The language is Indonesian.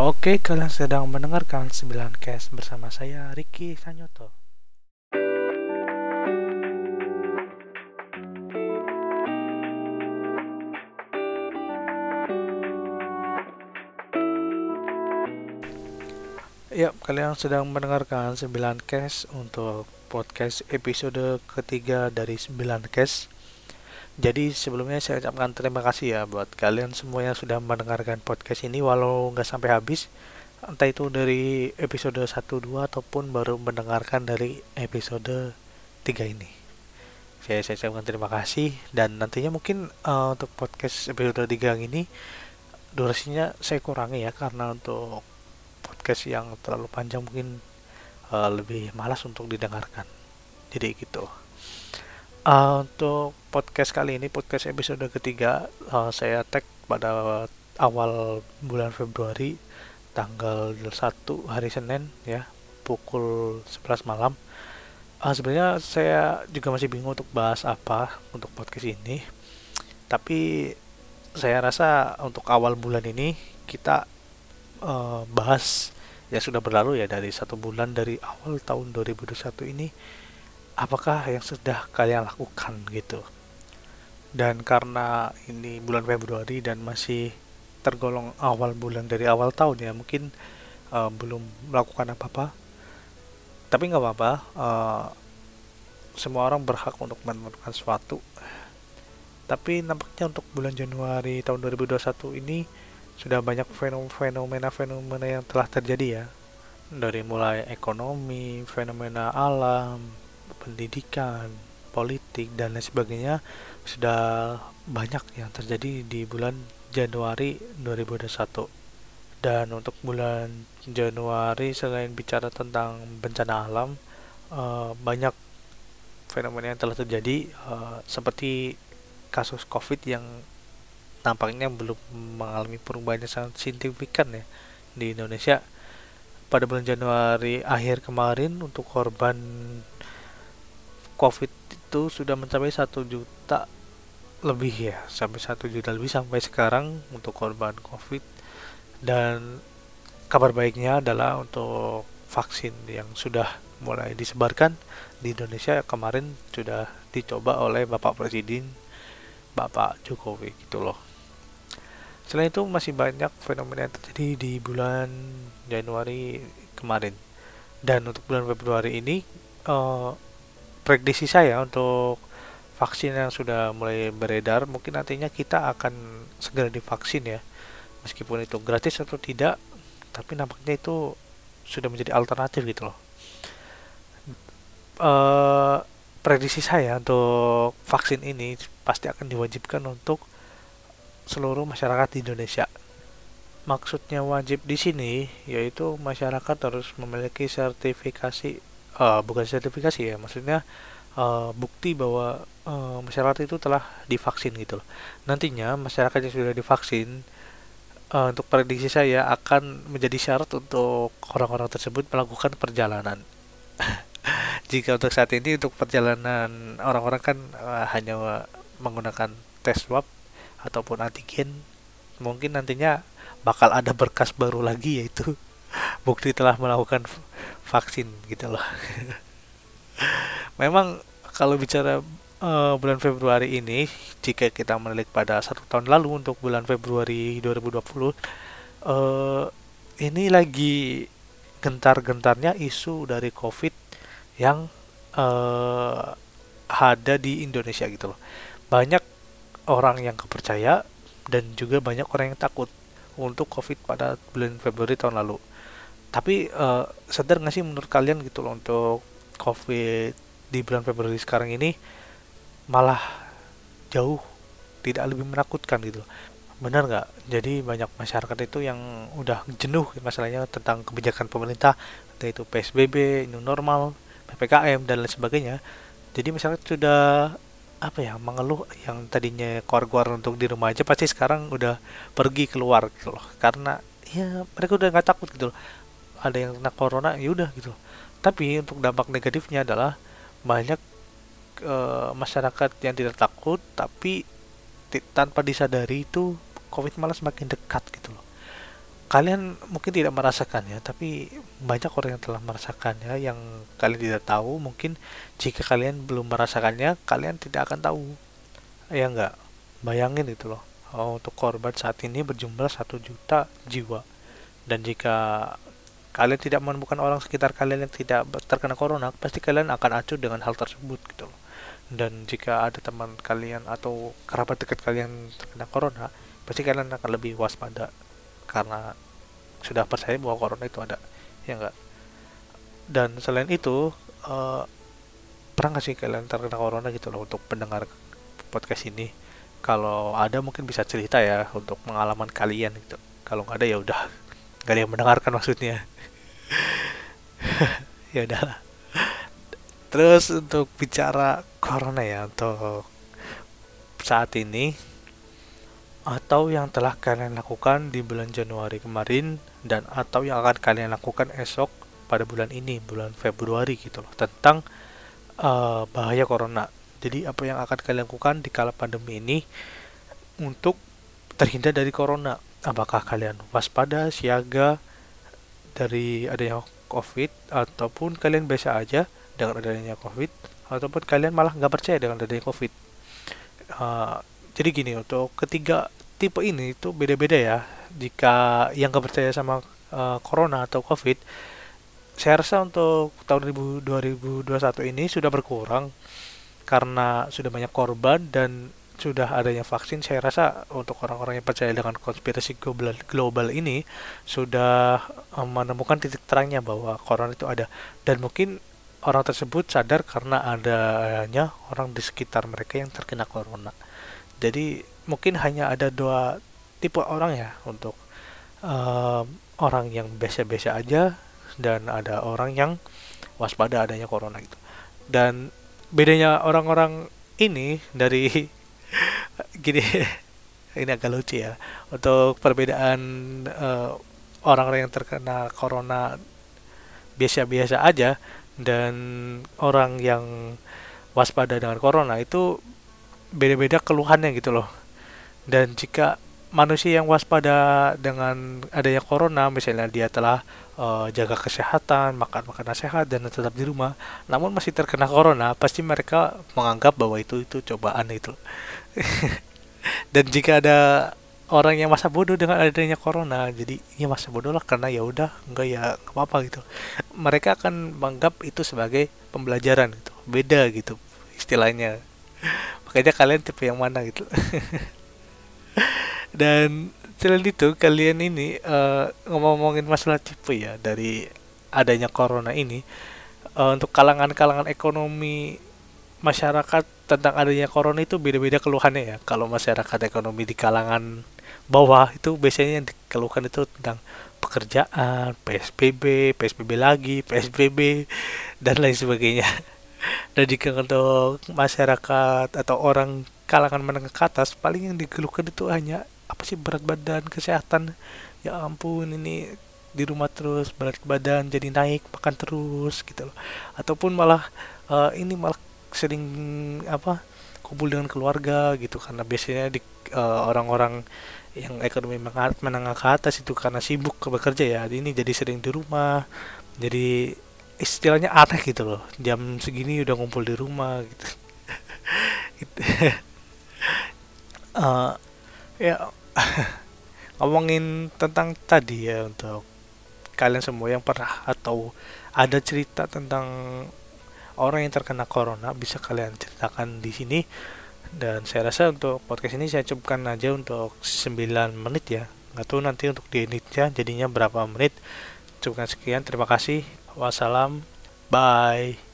Oke, kalian sedang mendengarkan 9 Cast bersama saya Ricky Sanyoto. Ya, kalian sedang mendengarkan 9 Cast untuk podcast episode ketiga dari 9 Cast. Jadi sebelumnya saya ucapkan terima kasih ya buat kalian semua yang sudah mendengarkan podcast ini walau nggak sampai habis. Entah itu dari episode 1 2 ataupun baru mendengarkan dari episode 3 ini. Saya saya ucapkan terima kasih dan nantinya mungkin uh, untuk podcast episode 3 ini durasinya saya kurangi ya karena untuk podcast yang terlalu panjang mungkin uh, lebih malas untuk didengarkan. Jadi gitu uh, untuk podcast kali ini podcast episode ketiga uh, saya tag pada awal bulan Februari tanggal 1 hari Senin ya pukul 11 malam. Uh, sebenarnya saya juga masih bingung untuk bahas apa untuk podcast ini. Tapi saya rasa untuk awal bulan ini kita uh, bahas ya sudah berlalu ya dari satu bulan dari awal tahun 2021 ini apakah yang sudah kalian lakukan gitu? Dan karena ini bulan Februari dan masih tergolong awal bulan dari awal tahun ya mungkin uh, belum melakukan apa-apa. Tapi nggak apa-apa uh, semua orang berhak untuk melakukan sesuatu. Tapi nampaknya untuk bulan Januari tahun 2021 ini sudah banyak fenomena-fenomena yang telah terjadi ya. Dari mulai ekonomi, fenomena alam, pendidikan, politik dan lain sebagainya sudah banyak yang terjadi di bulan Januari 2021 dan untuk bulan Januari selain bicara tentang bencana alam uh, banyak fenomena yang telah terjadi uh, seperti kasus COVID yang tampaknya belum mengalami perubahan yang sangat signifikan ya di Indonesia. Pada bulan Januari akhir kemarin untuk korban COVID itu sudah mencapai satu juta lebih ya sampai satu juta lebih sampai sekarang untuk korban COVID dan kabar baiknya adalah untuk vaksin yang sudah mulai disebarkan di Indonesia kemarin sudah dicoba oleh Bapak Presiden Bapak Jokowi gitu loh Selain itu masih banyak fenomena yang terjadi di bulan Januari kemarin. Dan untuk bulan Februari ini uh, prediksi saya untuk vaksin yang sudah mulai beredar mungkin nantinya kita akan segera divaksin ya. Meskipun itu gratis atau tidak, tapi nampaknya itu sudah menjadi alternatif gitu loh. Uh, prediksi saya untuk vaksin ini pasti akan diwajibkan untuk seluruh masyarakat di Indonesia. Maksudnya wajib di sini yaitu masyarakat harus memiliki sertifikasi uh, bukan sertifikasi ya, maksudnya uh, bukti bahwa uh, masyarakat itu telah divaksin gitu loh. Nantinya masyarakat yang sudah divaksin uh, untuk prediksi saya akan menjadi syarat untuk orang-orang tersebut melakukan perjalanan. Jika untuk saat ini untuk perjalanan orang-orang kan uh, hanya menggunakan tes swab ataupun antigen mungkin nantinya bakal ada berkas baru lagi yaitu bukti telah melakukan vaksin gitu loh memang kalau bicara uh, bulan Februari ini jika kita menilik pada satu tahun lalu untuk bulan Februari 2020 uh, eh, ini lagi gentar-gentarnya isu dari COVID yang uh, ada di Indonesia gitu loh banyak orang yang kepercaya dan juga banyak orang yang takut untuk COVID pada bulan Februari tahun lalu. Tapi uh, sadar nggak sih menurut kalian gitu loh untuk COVID di bulan Februari sekarang ini malah jauh tidak lebih menakutkan gitu. Benar nggak? Jadi banyak masyarakat itu yang udah jenuh masalahnya tentang kebijakan pemerintah, yaitu PSBB, new normal, PPKM dan lain sebagainya. Jadi masyarakat sudah apa ya mengeluh yang tadinya keluar-keluar untuk di rumah aja pasti sekarang udah pergi keluar gitu loh karena ya mereka udah nggak takut gitu loh ada yang kena corona ya udah gitu. Tapi untuk dampak negatifnya adalah banyak e, masyarakat yang tidak takut tapi tanpa disadari itu covid malah semakin dekat gitu loh. Kalian mungkin tidak merasakannya tapi banyak orang yang telah merasakannya yang kalian tidak tahu mungkin jika kalian belum merasakannya kalian tidak akan tahu. Ya enggak bayangin itu loh. Oh, untuk korban saat ini berjumlah satu juta jiwa. Dan jika kalian tidak menemukan orang sekitar kalian yang tidak terkena corona pasti kalian akan acuh dengan hal tersebut gitu loh. Dan jika ada teman kalian atau kerabat dekat kalian terkena corona pasti kalian akan lebih waspada karena sudah percaya bahwa corona itu ada ya enggak dan selain itu uh, pernah nggak sih kalian terkena corona gitu loh untuk pendengar podcast ini? Kalau ada mungkin bisa cerita ya untuk pengalaman kalian gitu. Kalau nggak ada ya udah nggak ada yang mendengarkan maksudnya. Ya udahlah. Terus untuk bicara corona ya untuk saat ini atau yang telah kalian lakukan di bulan Januari kemarin dan atau yang akan kalian lakukan esok pada bulan ini bulan Februari gitu loh tentang uh, bahaya corona. Jadi apa yang akan kalian lakukan di kala pandemi ini untuk terhindar dari corona apakah kalian waspada siaga dari adanya covid ataupun kalian biasa aja dengan adanya covid ataupun kalian malah nggak percaya dengan adanya covid? Uh, jadi gini untuk ketiga tipe ini itu beda-beda ya. Jika yang gak percaya sama uh, corona atau covid saya rasa untuk tahun 2021 ini sudah berkurang karena sudah banyak korban dan sudah adanya vaksin saya rasa untuk orang-orang yang percaya dengan konspirasi global, global ini sudah um, menemukan titik terangnya bahwa corona itu ada. Dan mungkin orang tersebut sadar karena adanya orang di sekitar mereka yang terkena corona. Jadi mungkin hanya ada dua tipe orang ya untuk um, orang yang biasa-biasa aja dan ada orang yang waspada adanya corona itu. Dan bedanya orang-orang ini dari gini ini agak lucu ya. Untuk perbedaan uh, orang-orang yang terkena corona biasa-biasa aja dan orang yang waspada dengan corona itu beda-beda keluhannya gitu loh. Dan jika manusia yang waspada dengan adanya corona misalnya dia telah uh, jaga kesehatan makan makanan sehat dan tetap di rumah namun masih terkena corona pasti mereka menganggap bahwa itu itu cobaan itu. Dan jika ada orang yang masa bodoh dengan adanya corona jadi ya masa bodoh lah karena ya udah enggak ya apa apa gitu. Mereka akan menganggap itu sebagai pembelajaran gitu beda gitu istilahnya. Makanya kalian tipe yang mana gitu dan selain itu kalian ini uh, ngomong-ngomongin masalah tipe ya dari adanya corona ini uh, untuk kalangan-kalangan ekonomi masyarakat tentang adanya corona itu beda-beda keluhannya ya. Kalau masyarakat ekonomi di kalangan bawah itu biasanya yang dikeluhkan itu tentang pekerjaan, PSBB, PSBB lagi, PSBB dan lain sebagainya. Dan jika untuk masyarakat atau orang kalangan menengah ke atas paling yang dikeluhkan itu hanya apa sih berat badan kesehatan. Ya ampun ini di rumah terus berat badan jadi naik makan terus gitu loh. Ataupun malah uh, ini malah sering apa kumpul dengan keluarga gitu. Karena biasanya di uh, orang-orang yang ekonomi menengah ke atas itu karena sibuk bekerja ya ini jadi sering di rumah. Jadi istilahnya aneh gitu loh. Jam segini udah ngumpul di rumah gitu, gitu. uh, ya ngomongin tentang tadi ya untuk kalian semua yang pernah atau ada cerita tentang orang yang terkena corona bisa kalian ceritakan di sini dan saya rasa untuk podcast ini saya cukupkan aja untuk 9 menit ya nggak tahu nanti untuk di editnya jadinya berapa menit cukupkan sekian terima kasih Wassalam. Bye.